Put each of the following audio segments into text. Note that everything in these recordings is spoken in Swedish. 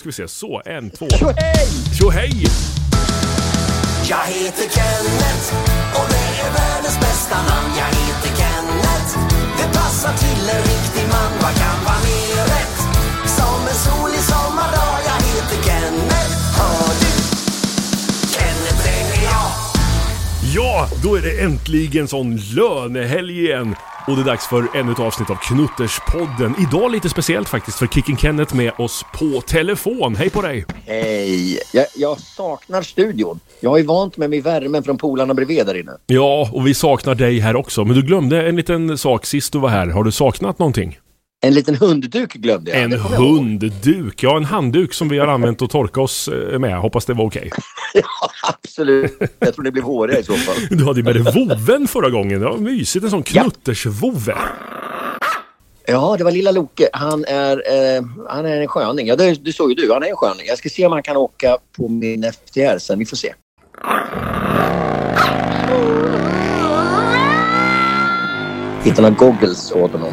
Ska vi se, så, en, två. Tjohej! Tjohej! Jag heter Kenneth och det är världens bästa namn. Jag heter Kenneth, det passar till en riktig man. Vad kan vara mer rätt? Som en solig sommardag. Jag heter Kenneth, hör du? Kenneth är jag. Ja, då är det äntligen sån lönehelg igen. Och det är dags för ännu ett avsnitt av Knutterspodden. Idag lite speciellt faktiskt för Kicken Kenneth med oss på telefon. Hej på dig! Hej! Jag, jag saknar studion. Jag har ju vant mig med värmen från polarna bredvid där inne. Ja, och vi saknar dig här också. Men du glömde en liten sak sist du var här. Har du saknat någonting? En liten hundduk glömde jag. En hundduk. Ja, en handduk som vi har använt att torka oss eh, med. Hoppas det var okej. Ja, absolut. Jag tror det blev håriga i så fall. Du hade ju med dig voven förra gången. Det var mysigt. En sån knuttersvove. Ja, det var lilla Loke. Han är, eh, han är en sköning. Ja, det, det såg ju du. Han är en sköning. Jag ska se om han kan åka på min FTR sen. Vi får se. Hitta några goggles åt honom.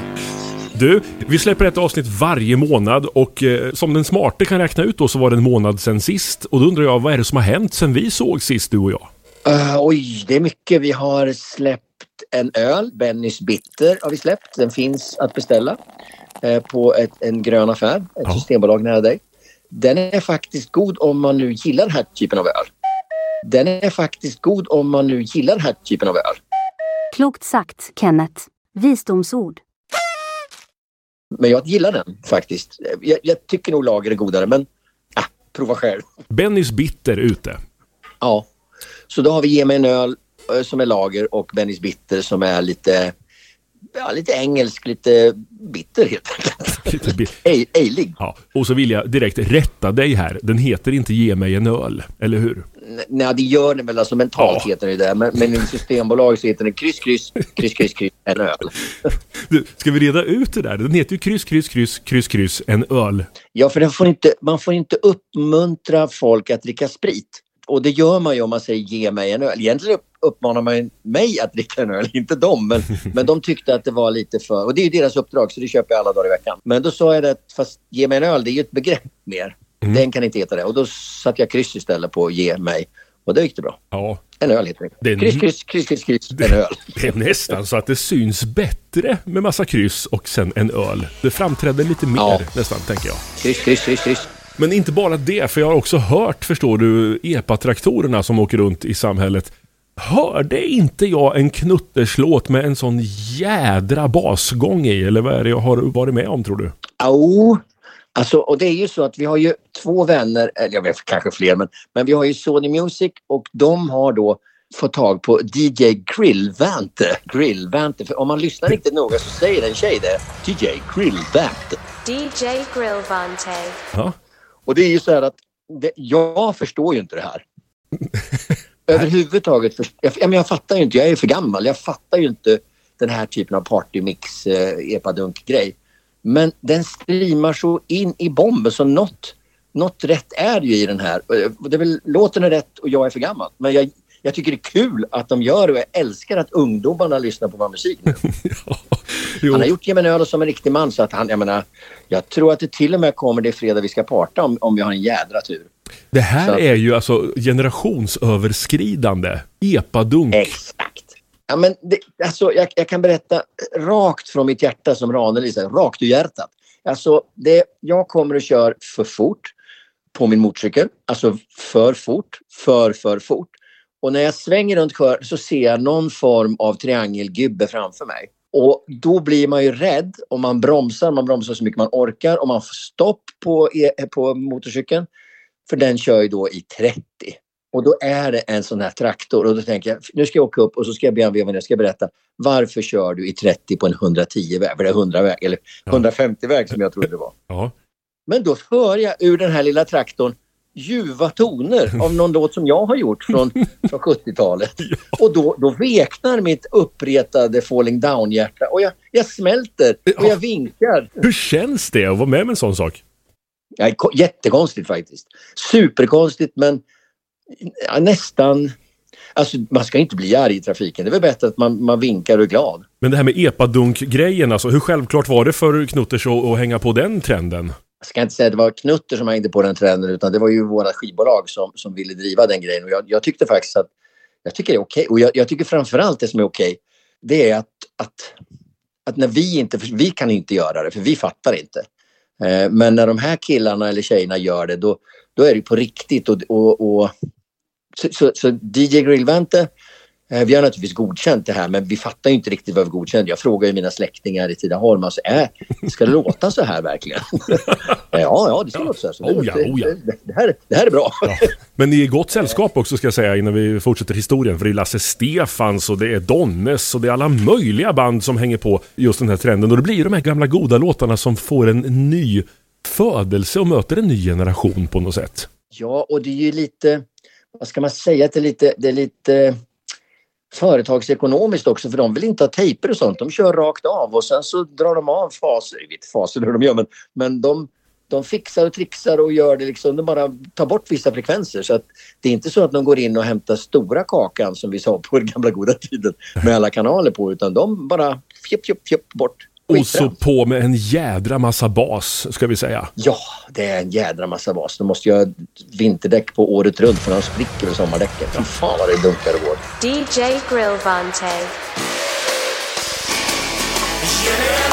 Du, vi släpper ett avsnitt varje månad och eh, som den smarte kan räkna ut då så var det en månad sen sist. Och då undrar jag, vad är det som har hänt sen vi såg sist, du och jag? Uh, oj, det är mycket. Vi har släppt en öl, Bennys Bitter har vi släppt. Den finns att beställa eh, på ett, en grön affär, ett Ja. systembolag nära dig. Den är faktiskt god om man nu gillar den här typen av öl. Den är faktiskt god om man nu gillar den här typen av öl. Klokt sagt, Kenneth. Visdomsord. Men jag gillar den faktiskt. Jag, jag tycker nog lager är godare men ah, prova själv. Bennys Bitter ute. Ja. Så då har vi Ge mig en öl eh, som är lager och Bennys Bitter som är lite, ja, lite engelsk, lite bitter helt enkelt. Lite bi- Ej- Ejlig. Ja, och så vill jag direkt rätta dig här. Den heter inte Ge mig en öl, eller hur? N- Nej, det gör den väl. Alltså mentalt Ja. heter den det. Men, men i Systembolag så heter den kryss, kryss, kryss, kryss, kryss, en öl. Ska vi reda ut det där? Den heter ju kryss, kryss, kryss, kryss, kryss, en öl. Ja, för får inte, man får inte uppmuntra folk att dricka sprit. Och det gör man ju om man säger ge mig en öl. Egentligen upp, uppmanar man mig att dricka en öl, inte dem. Men, men de tyckte att det var lite för... Och det är ju deras uppdrag, så det köper jag alla dagar i veckan. Men då sa jag det att fast ge mig en öl, det är ju ett begrepp mer. Den kan inte heta det. Och då satte jag kryss istället på ge mig. Och då gick det bra. Ja, En öl är det. Kryss, kryss, kryss, kryss, kryss, en öl. det är nästan så att det syns bättre med massa kryss och sen en öl. Det framträdde lite mer Ja. nästan, tänker jag. Kryss, kryss, kryss, kryss. Men inte bara det, för jag har också hört, förstår du, epatraktorerna som åker runt i samhället. Hörde inte jag en knutterslåt med en sån jädra basgång i? Eller vad är det jag har varit med om, tror du? Jo, alltså, och det är ju så att vi har ju två vänner, eller jag vet kanske fler, men, men vi har ju Sony Music och de har då fått tag på DJ Grillvante. Grillvante, för om man lyssnar riktigt noga så säger en tjej det. DJ Grillvante. DJ Grillvante. Ja. Och det är ju så här att det, jag förstår ju inte det här. Överhuvudtaget. För, jag, ja, men jag fattar ju inte, jag är ju för gammal. Jag fattar ju inte den här typen av partymix, eh, epadunk-grej. Men den streamar så in i bomben så något, något rätt är ju i den här. Eh, Det är väl, låten är rätt och jag är för gammal. Men jag, jag tycker det är kul att de gör det och jag älskar att ungdomarna lyssnar på vår musik nu. Jo. Han har gjort en öl som en riktig man så att han, jag menar, jag tror att det till och med kommer det fredag vi ska parta om, om vi har en jädra tur. Det här Så- är ju alltså generationsöverskridande. Epadunk. Exakt. Ja, men det, alltså, jag, jag kan berätta rakt från mitt hjärta som Ranelid säger, rakt ur hjärtat. Alltså, det, jag kommer och kör för fort på min motorcykel. Alltså för fort, för, för fort. Och när jag svänger runt kör så ser jag någon form av triangelgubbe framför mig. Och då blir man ju rädd om man bromsar, man bromsar så mycket man orkar och man får stopp på, e, på motorcykeln. För den kör ju då i 30. Och då är det en sån här traktor och då tänker jag, nu ska jag åka upp och så ska jag be en vevande, jag ska berätta varför kör du i 30 på en 110-väg, för det är 100-väg, eller 150-väg som jag trodde det var. Ja. Men då hör jag ur den här lilla traktorn ljuva toner av någon låt som jag har gjort från, från 70-talet. Och då, då veknar mitt uppretade falling down-hjärta och jag, jag smälter och jag vinkar. Hur känns det att vara med med en sån sak? Ja, ko- jättekonstigt faktiskt. Superkonstigt men ja, nästan... Alltså man ska inte bli arg i trafiken. Det är väl bättre att man, man vinkar och är glad. Men det här med epadunk-grejen, alltså hur självklart var det för Knutters att, att hänga på den trenden? jag ska inte säga att det var Knutter som hängde på den trenden utan det var ju våra skivbolag som, som ville driva den grejen. Och jag, jag tyckte faktiskt att jag tycker det är okej. Och jag, jag tycker framförallt det som är okej det är att, att, att när vi inte, vi kan inte göra det för vi fattar inte. Eh, men när de här killarna eller tjejerna gör det då, då är det på riktigt och, och, och så, så, så DJ Grillvante Eh, Vi har naturligtvis godkänt det här men vi fattar ju inte riktigt vad vi godkänt. Jag frågar ju mina släktingar i Tidaholm, alltså, äh, ska det låta så här verkligen? ja, ja, det ska låta så här. Så Oh ja, oh ja. Det, det, här, det här är bra. Ja. Men ni är i gott sällskap också ska jag säga innan vi fortsätter historien. För det är Lasse Stefans och det är Donnes och det är alla möjliga band som hänger på just den här trenden. Och det blir de här gamla goda låtarna som får en ny födelse och möter en ny generation på något sätt. Ja, och det är ju lite, vad ska man säga, att det är lite, det är lite eh, företagsekonomiskt också för de vill inte ha tejper och sånt. De kör rakt av och sen så drar de av faser. Jag vet inte faser hur de gör men, men de, de fixar och trixar och gör det liksom. De bara tar bort vissa frekvenser så att det är inte så att de går in och hämtar stora kakan som vi sa på den gamla goda tiden med alla kanaler på utan de bara fjupp, fjupp, fjupp bort. Och så på med en jädra massa bas, ska vi säga. Ja, det är en jädra massa bas. De måste ha vinterdäck på året runt för de spricker vid sommardäcken. Fy fan vad det dunkar och går. DJ Grillvante. Ge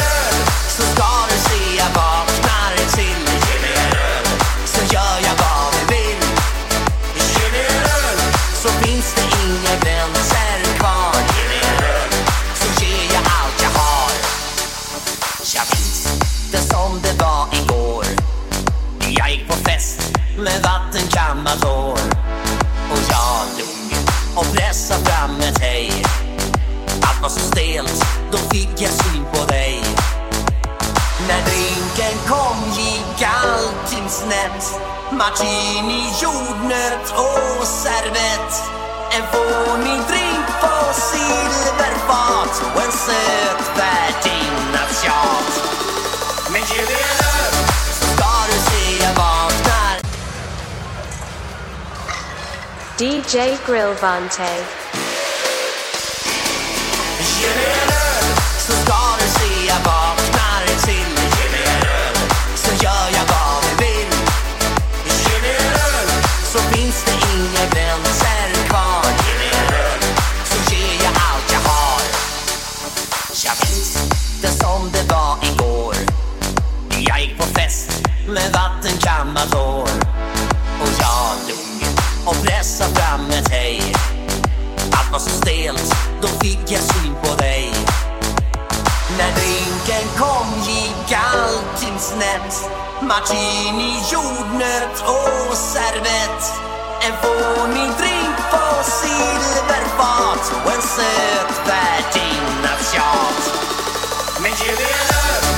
DJ Grillvante. Ge mig en öl så ska du se jag vaknar till Ge mig en öl så gör jag vad du vill Ge mig en öl så finns det inga gränser kvar Ge mig en öl så ger jag allt jag har Jag minns det som det var igår Jag gick på fest med vattenkammat hej. Allt var så stelt, då fick jag syn på dig. När drinken kom gick allting snett. Martini, jordnöt och servett. En fånig drink på silverfat Och en söt värdinnas tjat. Men ge mig en öl.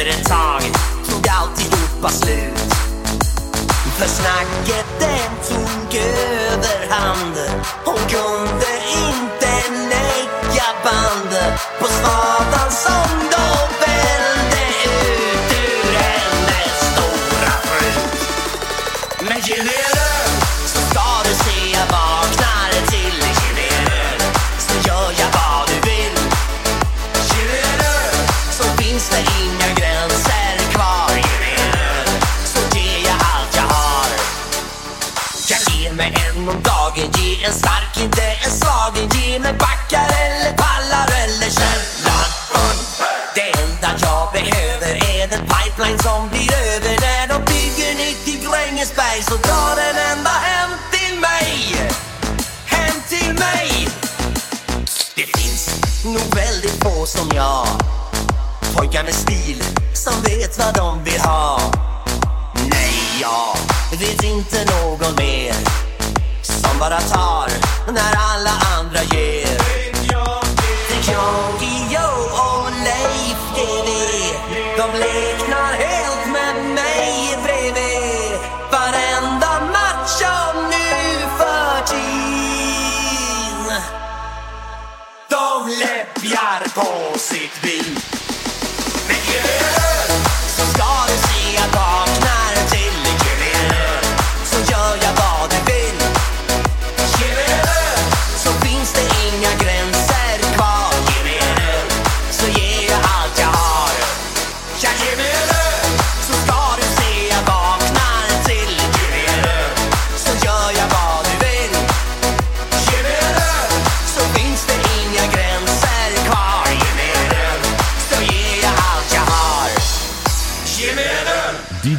Efter ett tag tog alltihopa slut för snacket den tog överhand Hon kunde inte lägga band På svadan som dom. Ge en stark, inte en slagen Ge mig backar eller pallar eller källarpung Det enda jag behöver är den pipeline som blir över. När de bygger nytt i Grängesberg så drar den ända hem till mig. Hem till mig. Det finns nog väldigt få som jag. Pojkar med stil som vet vad de vill ha. Nej, jag vet inte någon mer som bara tar när alla andra ger. Dick Jockey, Joe och Leif GW, de leknar helt med mig bredvid. Varenda match om nu för tiden. De läppjar på sitt vin.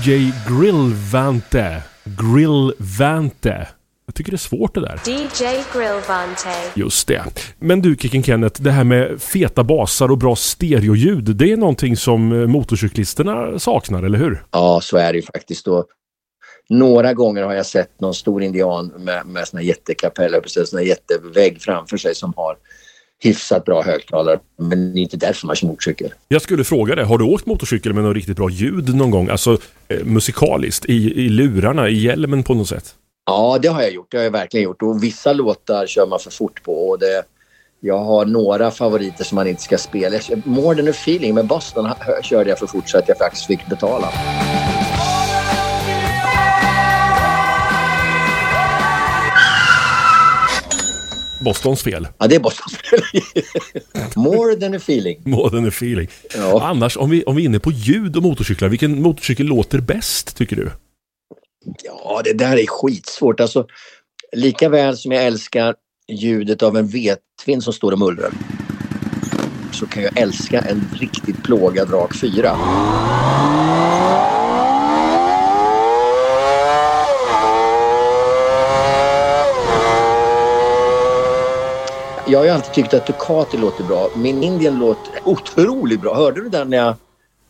DJ Grillvante. Grillvante. Jag tycker det är svårt det där. DJ Grillvante. Just det. Men du Kicken Kenneth, det här med feta basar och bra stereoljud, det är någonting som eh, motorcyklisterna saknar, eller hur? Ja, så är det ju faktiskt. Och några gånger har jag sett någon stor indian med, med såna jättekapell, upp såna jättevägg framför sig som har hyfsat bra högtalare. Men det är inte därför man kör motorcykel. Jag skulle fråga dig, har du åkt motorcykel med något riktigt bra ljud någon gång? Alltså eh, musikaliskt, i, i lurarna, i hjälmen på något sätt? Ja, det har jag gjort. Det har jag verkligen gjort. Och vissa låtar kör man för fort på. Och det, jag har några favoriter som man inte ska spela. More than a feeling med Boston körde jag för fort så att jag faktiskt fick betala. Bostons fel. Ja, det är Boston. More than a feeling. More than a feeling. Ja. Annars, om vi, om vi är inne på ljud och motorcyklar, vilken motorcykel låter bäst tycker du? Ja, det där är skitsvårt. Alltså, lika väl som jag älskar ljudet av en vetvin som står och mullrar så kan jag älska en riktigt plågad rak fyra. Jag har ju alltid tyckt att Ducati låter bra. Min Indian låter otroligt bra. Hörde du den när jag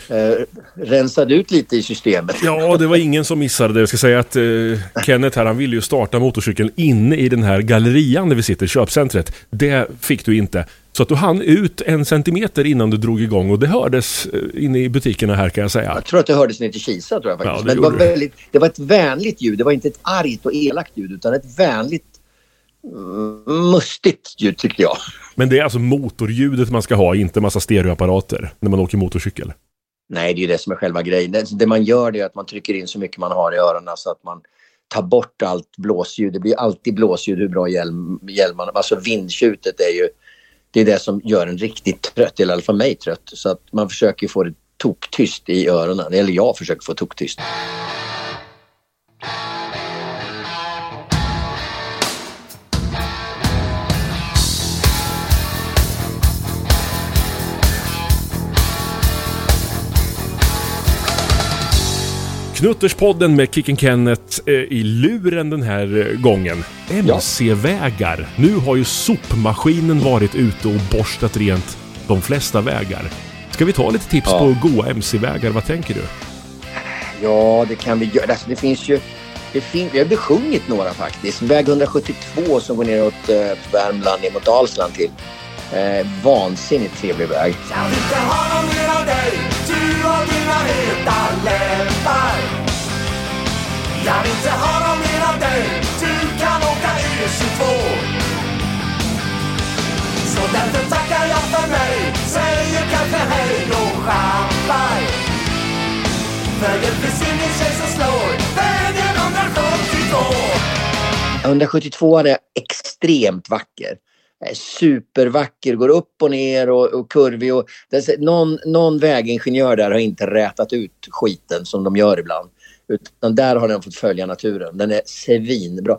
eh, rensade ut lite i systemet? Ja, det var ingen som missade det. Jag ska säga att eh, Kenneth här, han ville ju starta motorcykeln inne i den här gallerian där vi sitter, köpcentret. Det fick du inte. Så att du hann ut en centimeter innan du drog igång och det hördes eh, inne i butikerna här kan jag säga. Jag tror att det hördes ner till Kisa tror jag faktiskt. Ja, det Men det var, väldigt, det var ett vänligt ljud. Det var inte ett argt och elakt ljud utan ett vänligt mustigt ljud tyckte jag. Men det är alltså motorljudet man ska ha, inte massa stereoapparater när man åker motorcykel. Nej, det är ju det som är själva grejen. Det, det man gör det är att man trycker in så mycket man har i öronen så att man tar bort allt blåsljud. Det blir alltid blåsljud hur bra hjälm, hjälmarna... Alltså vindtjutet är ju... Det är det som gör en riktigt trött, eller i alla fall mig trött. Så att man försöker få det toktyst i öronen. Eller jag försöker få toktyst. Knutterspodden med Kicken Kenneth eh, i luren den här eh, gången. MC-vägar. Nu har ju sopmaskinen varit ute och borstat rent de flesta vägar. Ska vi ta lite tips Ja. på goa MC-vägar? Vad tänker du? Ja, det kan vi göra. Alltså, det finns ju... Det fin- vi har besjungit några faktiskt. Väg 172 som går neråt eh, Värmland ner mot Dalsland till. Eh, vansinnigt trevlig väg. Jag vill inte ha någon mer av dig du och dina heta läppar Jag vill inte ha någon mer av dig. Du kan åka E22 Så därför tackar jag för mig. Säger kanske hej då champagne För det finns ingen tjej som slår Vägen 172 172 är extremt vacker. Eh, Supervacker, går upp och ner och, och kurvig. Och, det någon, någon vägingenjör där har inte rätat ut skiten som de gör ibland. Utan där har den fått följa naturen. Den är svinbra.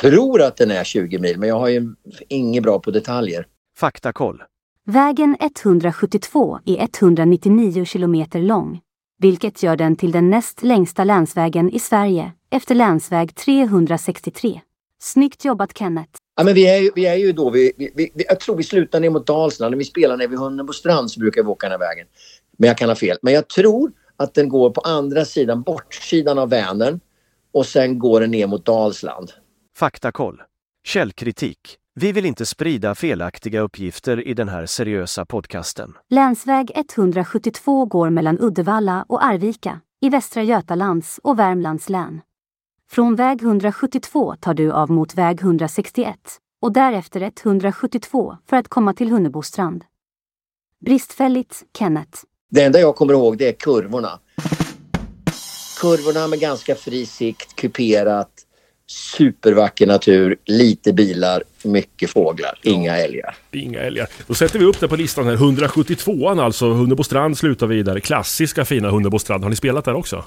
Tror att den är 20 mil men jag har ju inget bra på detaljer. Faktakoll. Vägen 172 är 199 kilometer lång, vilket gör den till den näst längsta länsvägen i Sverige efter länsväg 363. Snyggt jobbat Kenneth! Ja, men vi, är ju, vi är ju då, vi, vi, vi, jag tror vi slutar ner mot Dalsland. När vi spelar nere vid Hunnebo strand så brukar vi åka den här vägen. Men jag kan ha fel. Men jag tror att den går på andra sidan, bortsidan av Vänern. Och sen går den ner mot Dalsland. Faktakoll. Källkritik. Vi vill inte sprida felaktiga uppgifter i den här seriösa podcasten. Länsväg 172 går mellan Uddevalla och Arvika i Västra Götalands och Värmlands län. Från väg 172 tar du av mot väg 161 och därefter 172 för att komma till Hunnebostrand. Bristfälligt, Kenneth. Det enda jag kommer ihåg det är kurvorna. Kurvorna med ganska fri sikt, kuperat, supervacker natur, lite bilar, mycket fåglar, inga älgar. Inga älgar. Då sätter vi upp det på listan här. 172an alltså. Hunnebostrand slutar vi där. Klassiska fina Hunnebostrand. Har ni spelat där också?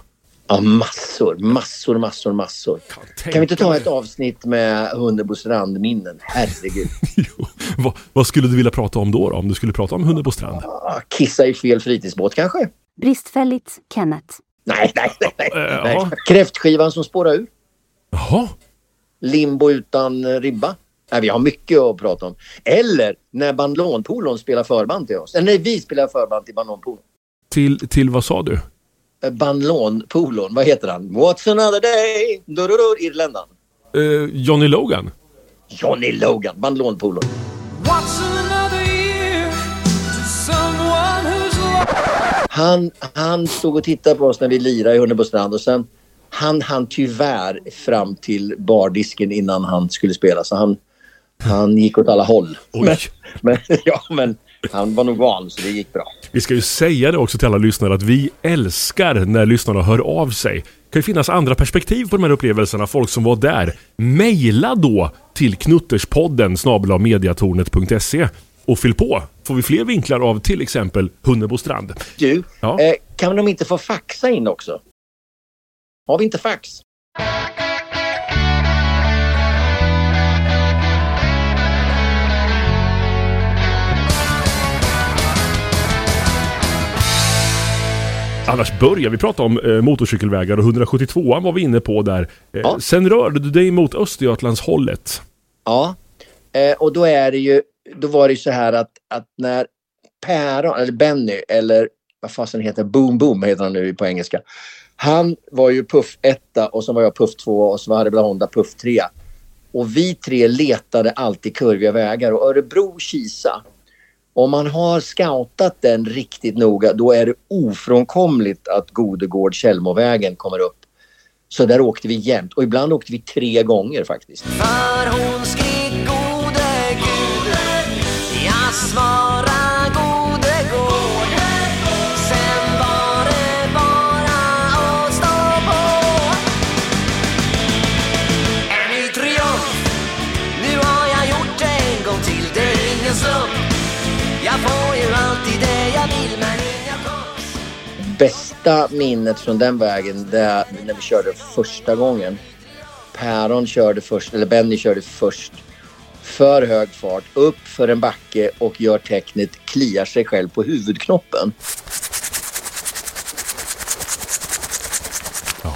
Ja, massor, massor, massor, massor. Kan vi inte ta ett avsnitt med Hunnebo strandminnen? Herregud. Jo. vad, vad skulle du vilja prata om då, då? Om du skulle prata om Hunnebostrand? Ah, Kissa i fel fritidsbåt kanske? Bristfälligt, Kenneth. Nej, nej, nej. nej. Eh, nej. Kräftskivan som spårar ur. Jaha. Limbo utan ribba. Nej, vi har mycket att prata om. Eller när bandlånpolon spelar förband till oss. Eller när vi spelar förband till bandlånpolon. Till, till vad sa du? Eh, Bandlånpolon, vad heter han? What's another day? Dururur, Irländan. Eh, Johnny Logan? Johnny Logan, bandlånpolon. Han, han stod och tittade på oss när vi lirade i Hunnebostrand och sen han han tyvärr fram till bardisken innan han skulle spela så han, han gick åt alla håll. Oj. Men, men, ja, men han var nog van så det gick bra. Vi ska ju säga det också till alla lyssnare att vi älskar när lyssnarna hör av sig. Det kan ju finnas andra perspektiv på de här upplevelserna, folk som var där. Maila då till knutterspodden snabel-mediatornet.se och fyll på. Får vi fler vinklar av till exempel Hunnebostrand. Du, Ja. eh, kan de inte få faxa in också? Har vi inte fax? Annars börjar vi prata om eh, motorcykelvägar och 172an var vi inne på där. Eh, Ja. Sen rörde du dig mot Östergötlandshållet. Ja, eh, och då är det ju, då var det ju så här att, att när Päron, eller Benny, eller vad fasen heter Boom Boom heter han nu på engelska. Han var ju puff etta och så var jag puff två och så var Harry Honda puff trea. Och vi tre letade alltid kurviga vägar och Örebro-Kisa. Om man har scoutat den riktigt noga då är det ofrånkomligt att Godegård Källmovägen kommer upp. Så där åkte vi jämt och ibland åkte vi tre gånger faktiskt. För hon ska bästa minnet från den vägen det är när vi körde första gången. Päron körde först, eller Benny körde först. För hög fart, upp för en backe och gör tecknet kliar sig själv på huvudknoppen.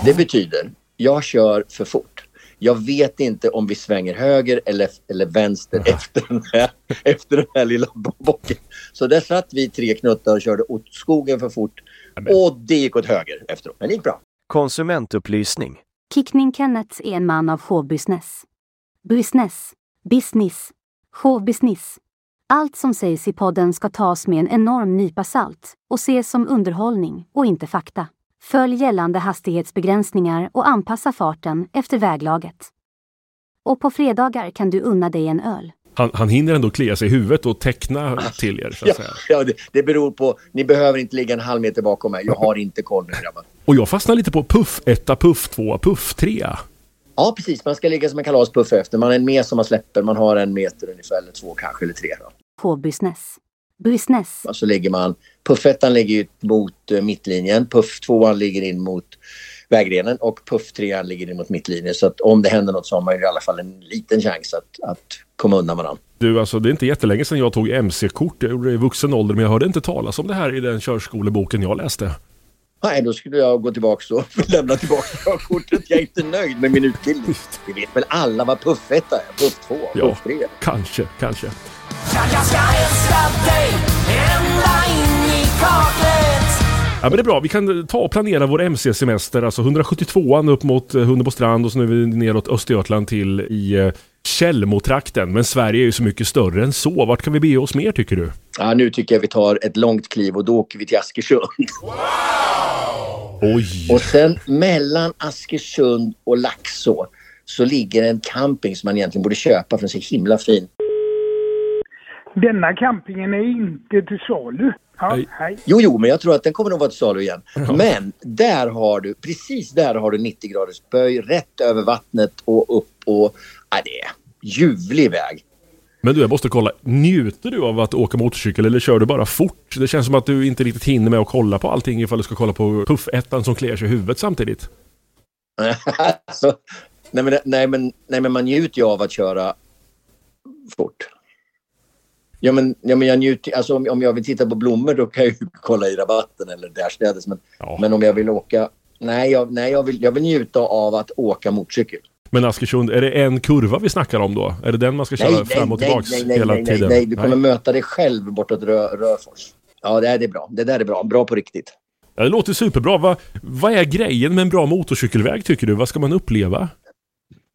Det betyder, jag kör för fort. Jag vet inte om vi svänger höger eller, eller vänster efter den, här, efter den här lilla bocken. Så där satt vi tre knuttar och körde åt skogen för fort. Och det gick åt höger efteråt. Men det gick bra. Konsumentupplysning. Kickning Kenneth är en man av showbusiness. Business. Business. Showbusiness. Allt som sägs i podden ska tas med en enorm nypa salt och ses som underhållning och inte fakta. Följ gällande hastighetsbegränsningar och anpassa farten efter väglaget. Och på fredagar kan du unna dig en öl. Han, han hinner ändå klia sig i huvudet och teckna till er så att Ja, säga. ja det, det beror på. Ni behöver inte ligga en halv meter bakom mig. Jag har inte koll nu grabbar. Och jag fastnar lite på puff 1, puff 2, puff 3. Ja, precis. Man ska ligga som en kalaspuff efter. Man är en med som man släpper. Man har en meter ungefär, eller två kanske, eller tre. Då. Showbusiness. Business. Och så ligger man... Puffettan ligger ju mot eh, mittlinjen. Puff tvåan ligger in mot vägrenen och puff trean ligger in mot mittlinjen. Så att om det händer något så har man ju i alla fall en liten chans att, att komma undan varandra. Du, alltså det är inte jättelänge sedan jag tog MC-kort. Jag gjorde det i vuxen ålder, men jag hörde inte talas om det här i den körskoleboken jag läste. Nej, då skulle jag gå tillbaka och lämna tillbaka körkortet. Jag är inte nöjd med min utbildning. Vi vet väl alla vad puffetta är? Puff två, Ja. puff tre. Kanske, kanske. Ja, jag ska älska dig ända in i kaklet Ja, men det är bra. Vi kan ta och planera vår MC-semester. Alltså 172an upp mot eh, Hunnebostrand och så nu är vi neråt Östergötland till i eh, Tjällmotrakten. Men Sverige är ju så mycket större än så. Vart kan vi bege oss mer tycker du? Ja, nu tycker jag vi tar ett långt kliv och då åker vi till Askersund. Oj! Och sen mellan Askersund och Laxå så ligger en camping som man egentligen borde köpa för den är så himla fin. Denna campingen är inte till salu. Ja, hej. Jo, jo, men jag tror att den kommer nog vara till salu igen. Men där har du, precis där har du 90 graders böj, rätt över vattnet och upp och... Ja, det är ljuvlig väg. Men du, jag måste kolla. Njuter du av att åka motorcykel eller kör du bara fort? Det känns som att du inte riktigt hinner med att kolla på allting ifall du ska kolla på puffettan som kliar sig i huvudet samtidigt. alltså, nej, men, nej, men, nej, men man njuter ju av att köra fort. Ja, men, ja, men jag njuter, alltså, om, om jag vill titta på blommor då kan jag ju kolla i rabatten eller därstädes. Men, Ja. men om jag vill åka... Nej, jag, nej jag, vill, jag vill njuta av att åka motorcykel. Men Askersund, är det en kurva vi snackar om då? Är det den man ska köra Nej, nej, fram och nej, tillbaks nej, nej, hela nej, nej, tiden? nej, du kommer möta dig själv bortåt Rö, Röfors. Ja, det, här är bra. Det där är bra. Bra på riktigt. Ja, det låter superbra. Va, vad är grejen med en bra motorcykelväg tycker du? Vad ska man uppleva?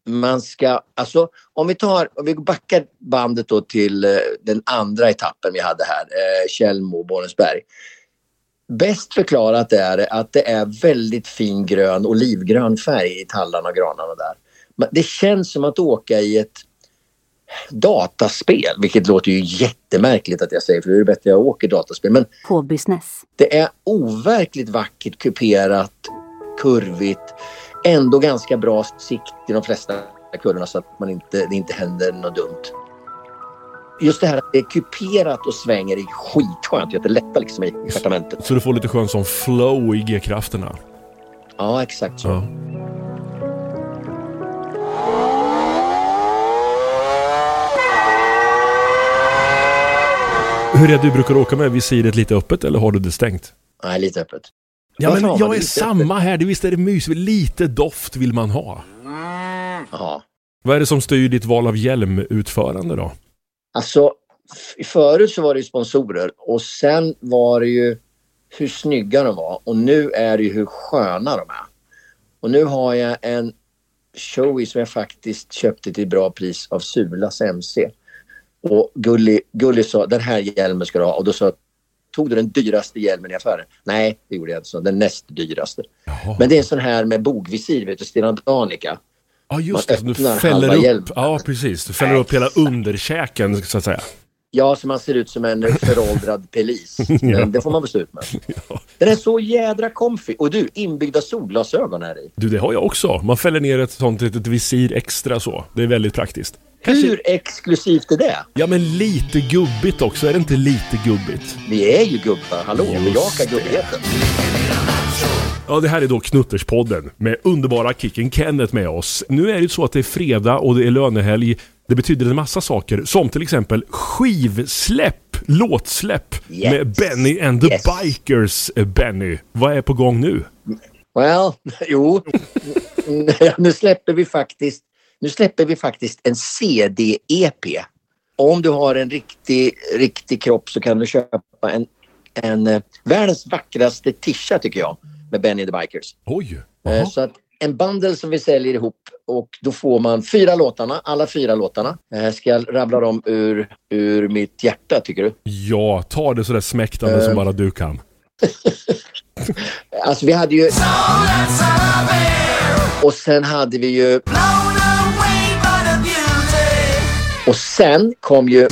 Man ska, alltså om vi tar, om vi backar bandet då till eh, den andra etappen vi hade här, eh, Tjällmo, Borensberg. Bäst förklarat är att det är väldigt fin grön, olivgrön färg i tallarna och granarna där. Men det känns som att åka i ett dataspel, vilket låter ju jättemärkligt att jag säger, för det är bättre att jag åker dataspel. Men K-business. det är overkligt vackert kuperat, kurvigt, ändå ganska bra sikt i de flesta kurvorna så att man inte, det inte händer något dumt. Just det här att det är kuperat och svänger är skitskönt. Det lättar liksom i i stjärtamentet. Så du får lite skön som flow i G-krafterna. Ja, exakt så. Ja. Hur är det du brukar åka med visiret lite öppet eller har du det stängt? Nej, lite öppet. Ja men jag är lite samma här, det visst är det mysigt. Lite doft vill man ha. Ja. Vad är det som styr ditt val av hjälmutförande då? Alltså, förut så var det ju sponsorer och sen var det ju hur snygga de var och nu är det ju hur sköna de är. Och nu har jag en Shoei som jag faktiskt köpte till bra pris av Sulas MC. Och Gulli, Gulli sa den här hjälmen ska du ha och då sa jag Tog du den dyraste hjälmen i affären? Nej, det gjorde jag inte. Så den näst dyraste. Jaha. Men det är en sån här med bogvisir, vet du, Stena Danica. Ja just man det, du fäller upp. hjälmen. Ja precis, du fäller upp hela underkäken så att säga. Ja, så man ser ut som en föråldrad pelis. Ja. Det får man väl stå ut med. Den är så jädra comfy. Och du, inbyggda solglasögon här i. Du det har jag också. Man fäller ner ett sånt litet visir extra så. Det är väldigt praktiskt. Kanske- Hur exklusivt är det? Ja men lite gubbigt också, är det inte lite gubbigt? Vi är ju gubbar. Hallå, Just bejaka gubbigheten. Ja, det här är då Knutterspodden med underbara Kicken Kenneth med oss. Nu är det ju så att det är fredag och det är lönehelg. Det betyder en massa saker, som till exempel skivsläpp, låtsläpp Yes. med Benny and the Yes. Bikers. Eh, Benny, vad är på gång nu? Well, jo. nu släpper vi faktiskt nu släpper vi faktiskt en CD-EP. Om du har en riktig, riktig kropp så kan du köpa en, en eh, världens vackraste tisha tycker jag med Benny the Bikers. Oj! Eh, Jaha. Så att en bundle som vi säljer ihop och då får man fyra låtarna, alla fyra låtarna. Eh, Ska jag rabbla dem ur, ur mitt hjärta tycker du? Ja, ta det sådär smäktande som Eh. bara du kan. Alltså vi hade ju... Och sen hade vi ju... Och sen kom ju...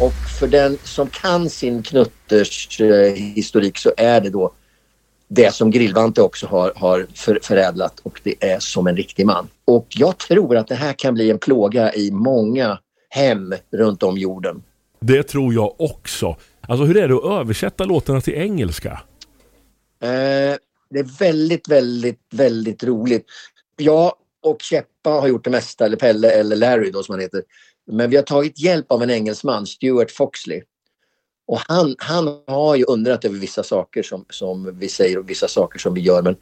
Och för den som kan sin knutters eh, historik så är det då det som Grillvante också har, har för, förädlat och det är som en riktig man. Och jag tror att det här kan bli en plåga i många hem runt om jorden. Det tror jag också. Alltså hur är det att översätta låtarna till engelska? Eh, det är väldigt, väldigt, väldigt roligt. Jag och Keppa har gjort det mesta, eller Pelle eller Larry då som han heter. Men vi har tagit hjälp av en engelsman, Stuart Foxley. Och han, han har ju undrat över vissa saker som, som vi säger och vissa saker som vi gör. Men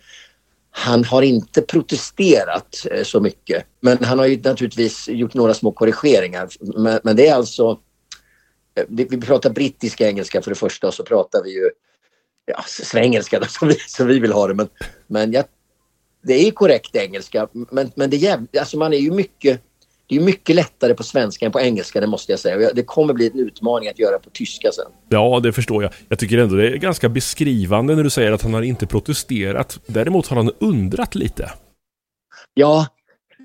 han har inte protesterat eh, så mycket. Men han har ju naturligtvis gjort några små korrigeringar. Men, men det är alltså... Eh, vi pratar brittisk engelska för det första och så pratar vi ju ja, svengelska då, som, vi, som vi vill ha det. Men, men jag, det är korrekt engelska. Men, men det, jäv, alltså man är ju mycket, det är mycket lättare på svenska än på engelska, det måste jag säga. Det kommer bli en utmaning att göra på tyska sen. Ja, det förstår jag. Jag tycker ändå det är ganska beskrivande när du säger att han har inte protesterat. Däremot har han undrat lite. Ja,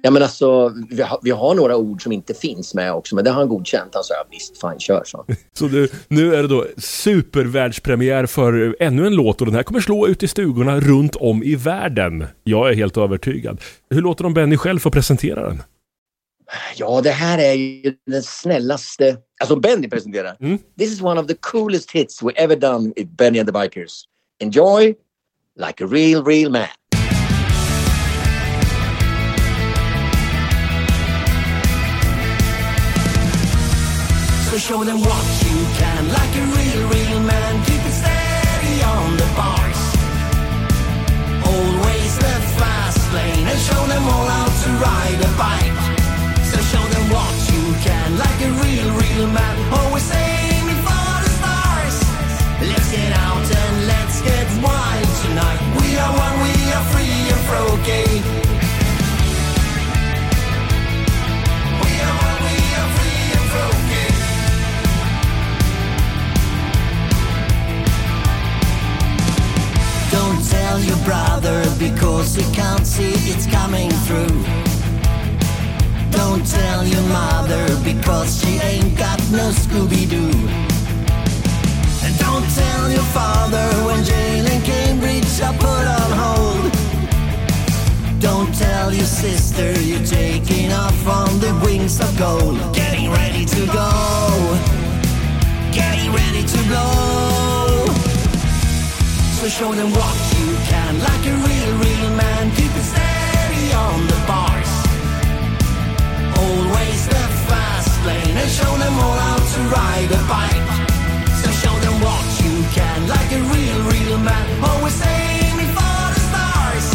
Ja, men alltså, vi, har, vi har några ord som inte finns med också, men det har han godkänt. Han sa ja, visst, fan kör så. Så du, nu är det då supervärldspremiär för ännu en låt och den här kommer slå ut i stugorna runt om i världen. Jag är helt övertygad. Hur låter de Benny själv få presentera den? Ja, det här är ju den snällaste... Alltså Benny presenterar. Mm. This is one of the coolest hits we ever done with Benny and the Bikers. Enjoy like a real, real man. So show them what you can, like a real, real man. Keep it steady on the bars. Always the fast lane, and show them all how to ride a bike. So show them what you can, like a real, real man. Always aiming Scooby Doo. And don't tell your father when jail in Cambridge are put on hold. Don't tell your sister you're taking off on the wings of gold. Getting ready to go. Getting ready to blow. So show them what you can, like a real, and show them all how to ride a bike. So show them what you can, like a real, real man. Always aiming for the stars.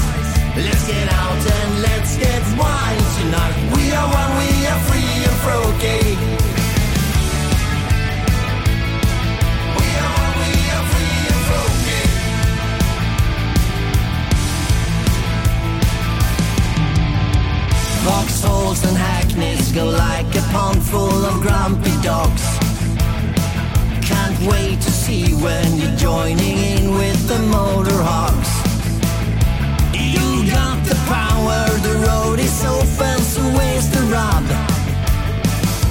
Let's get out and let's get wild tonight. Can't wait to see when you're joining in with the motor hogs. You got the power, the road is open, so where's the rub?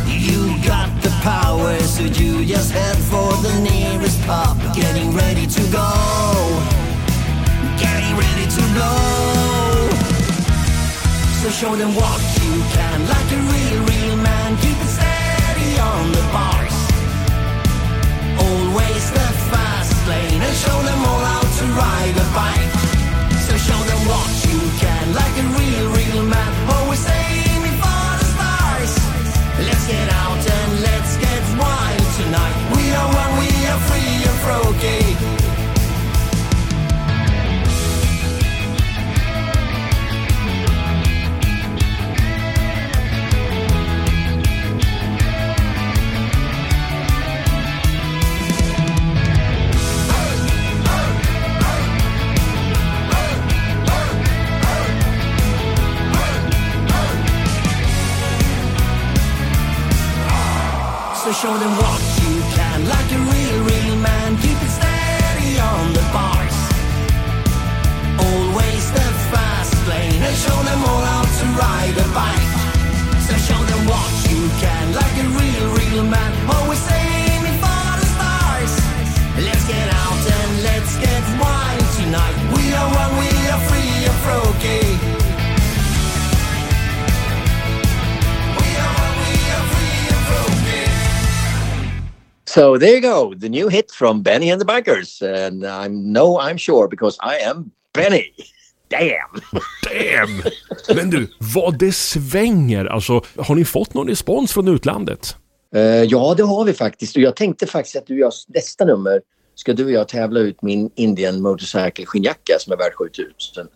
You got the power, so you just head for the nearest pub. Getting ready to go, getting ready to blow. So show them what you can, like a real, real man. Keep it steady on the bars. Always the fast lane, and show them all how to ride a bike. So show them what you can, like a real, real man. Always aiming for the stars. Let's get out and let's get wild tonight. We are one, we are free and froggy. So there you go, the new hit from Benny and the Bikers. And I know I'm sure because I am Benny. Damn! Damn! Men du, vad det svänger. Alltså, har ni fått någon respons från utlandet? Eh, ja, det har vi faktiskt. Och jag tänkte faktiskt att du och jag, nästa nummer ska du och jag tävla ut min Indian Motorcycle skinnjacka som är värd 7000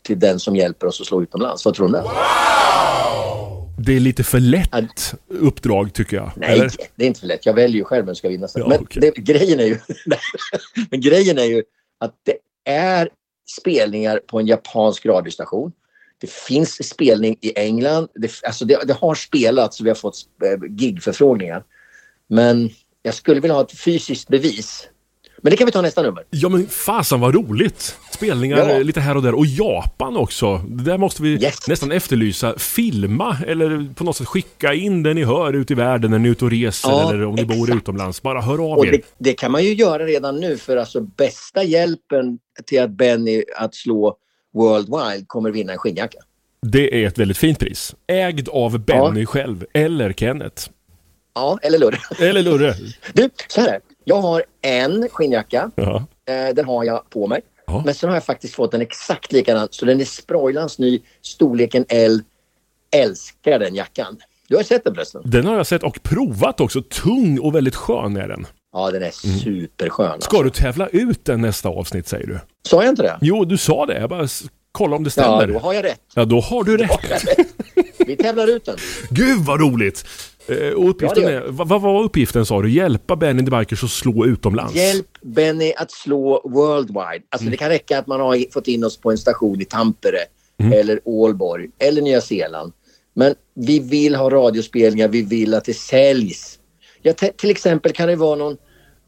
till den som hjälper oss att slå utomlands. Vad tror du om det? Det är lite för lätt uppdrag tycker jag. Nej, Eller? det är inte för lätt. Jag väljer ju själv vem som ska vinna. Ja, men okej. det, grejen, är ju, men grejen är ju att det är spelningar på en japansk radiostation. Det finns spelning i England. Det, alltså det, det har spelats och vi har fått eh, gigförfrågningar. Men jag skulle vilja ha ett fysiskt bevis Men det kan vi ta nästa nummer. Ja men fasen vad roligt! Spelningar Ja. lite här och där. Och Japan också. Där måste vi Yes. nästan efterlysa. Filma eller på något sätt skicka in det ni hör ut i världen när ni är ute och reser Ja, eller om ni bor exakt. utomlands. Bara hör av Och er. det, det kan man ju göra redan nu för alltså bästa hjälpen till att Benny att slå Worldwide kommer vinna en skinnjacka. Det är ett väldigt fint pris. Ägd av Benny själv. Eller Kenneth. Ja, eller Lurre. Eller Lurre. Du, så här. Jag har en skinnjacka. Ja. Eh, den har jag på mig. Ja. Men sen har jag faktiskt fått en exakt likadan. Så den är sproilans ny. Storleken L. Älskar den jackan. Du har sett den förresten? Den har jag sett och provat också. Tung och väldigt skön är den. Ja, den är superskön. Alltså. Ska du tävla ut den nästa avsnitt säger du? Sa jag inte det? Jo, du sa det. Jag bara s- kolla om det Ja, stämmer. då har jag rätt. Ja, då har du rätt. Vi tävlar ut den. Gud vad roligt! Eh, Och uppgiften Ja, är, vad, var uppgiften sa du? Hjälpa Benny the Bikers att slå utomlands? Hjälp Benny att slå worldwide. Alltså Mm. det kan räcka att man har fått in oss på en station i Tampere Mm. eller Ålborg eller Nya Zeeland. Men vi vill ha radiospelningar, vi vill att det säljs. Ja, till exempel kan det vara någon,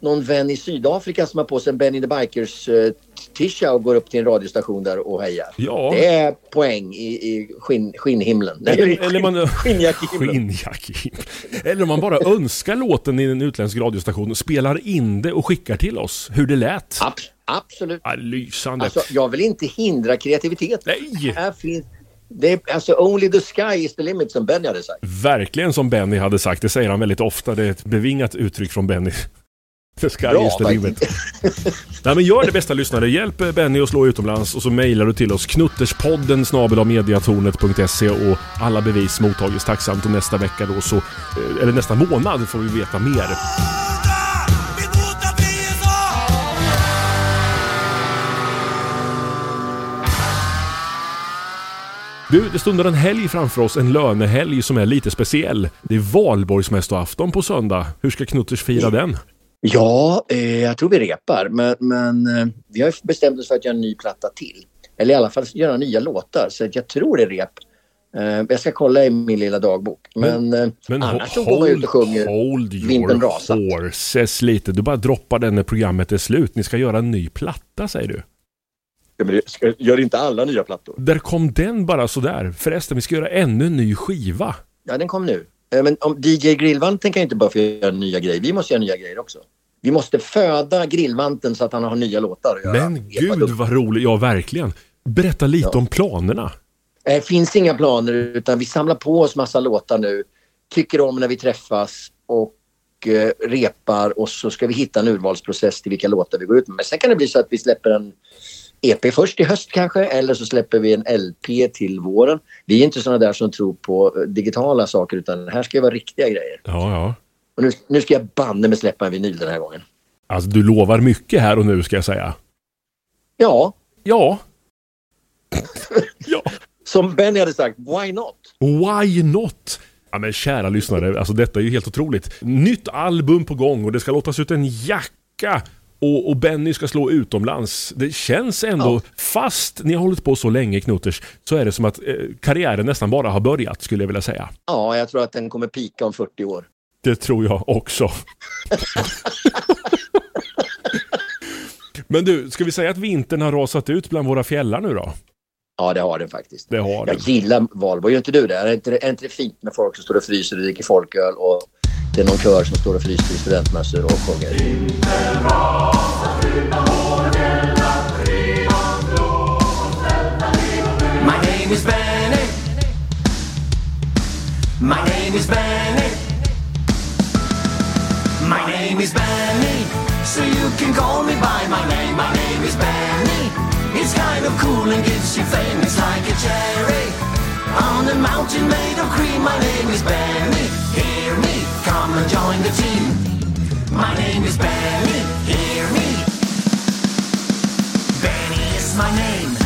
någon vän i Sydafrika som har på sig en Benny the Bikers uh, tisha och går upp till en radiostation där och hejar. Ja. Det är poäng i, i skinn, skinnhimlen. Nej, Eller man... Skinnjackehimlen. Skinnjackehimlen. Eller om man bara önskar låten i en utländsk radiostation, spelar in det och skickar till oss hur det lät. Ab- absolut. Ja, lysande. Alltså, jag vill inte hindra kreativitet. Nej! Här finns, det är, alltså only the sky is the limit som Benny hade sagt. Verkligen som Benny hade sagt, det säger han väldigt ofta. Det är ett bevingat uttryck från Benny. The sky Bra, is the limit. Nej men gör det bästa lyssnare. Hjälp Benny att slå utomlands och så mejlar du till oss knutterspodden snabel-mediatornet.se och alla bevis mottages tacksamt och nästa vecka då så, eh, eller nästa månad får vi veta mer. Du, det stundar en helg framför oss, en lönehelg som är lite speciell. Det är valborgsmässoafton på söndag. Hur ska Knutters fira den? Ja, eh, jag tror vi repar. Men, men eh, vi har ju bestämt oss för att göra en ny platta till. Eller i alla fall göra nya låtar. Så att jag tror det är rep. Eh, jag ska kolla i min lilla dagbok. Men, eh, Men annars ho- så går man ut och sjunger. hold your rasat. horses lite. Du bara droppar den när programmet är slut. Ni ska göra en ny platta säger du. Gör inte alla nya plattor? Där kom den bara sådär. Förresten, vi ska göra ännu en ny skiva. Ja, den kom nu. Eh, Men om DJ Grillvanten kan ju inte bara få göra nya grejer. Vi måste göra nya grejer också. Vi måste föda Grillvanten så att han har nya låtar att göra. Men gud vad roligt. Ja, verkligen. Berätta lite Ja. om planerna. Det finns inga planer utan vi samlar på oss massa låtar nu. Tycker om när vi träffas och eh, repar och så ska vi hitta en urvalsprocess till vilka låtar vi går ut med. Men sen kan det bli så att vi släpper en EP först i höst kanske eller så släpper vi en LP till våren. Vi är inte sådana där som tror på eh, digitala saker utan här ska det vara riktiga grejer. Ja, ja. Och nu, nu ska jag banne med släppa en vinyl den här gången. Alltså, du lovar mycket här och nu ska jag säga. Ja, Ja. ja. som Benny hade sagt, why not? Why not? Ja men kära lyssnare, alltså detta är ju helt otroligt. Nytt album på gång och det ska låtas ut en jacka. Och, och Benny ska slå utomlands. Det känns ändå, fast ni har hållit på så länge Knutters, så är det som att eh, karriären nästan bara har börjat skulle jag vilja säga. Ja, jag tror att den kommer pika om 40 år. Det tror jag också. Men du, ska vi säga att vintern har rasat ut bland våra fjällar nu då? Ja, det har den faktiskt. Det har den. Jag gillar Valborg, gör inte du det? Är inte, det- är inte det fint med folk som står och fryser och dricker folköl och det är någon kör som står och fryser i studentmössor och sjunger? My name is Benny. My name is Benny. Name is Benny. So you can call me by my name. My name is Benny. It's kind of cool and gives you fame. It's like a cherry on a mountain made of cream. My name is Benny. Hear me. Come and join the team. My name is Benny. Hear me. Benny is my name.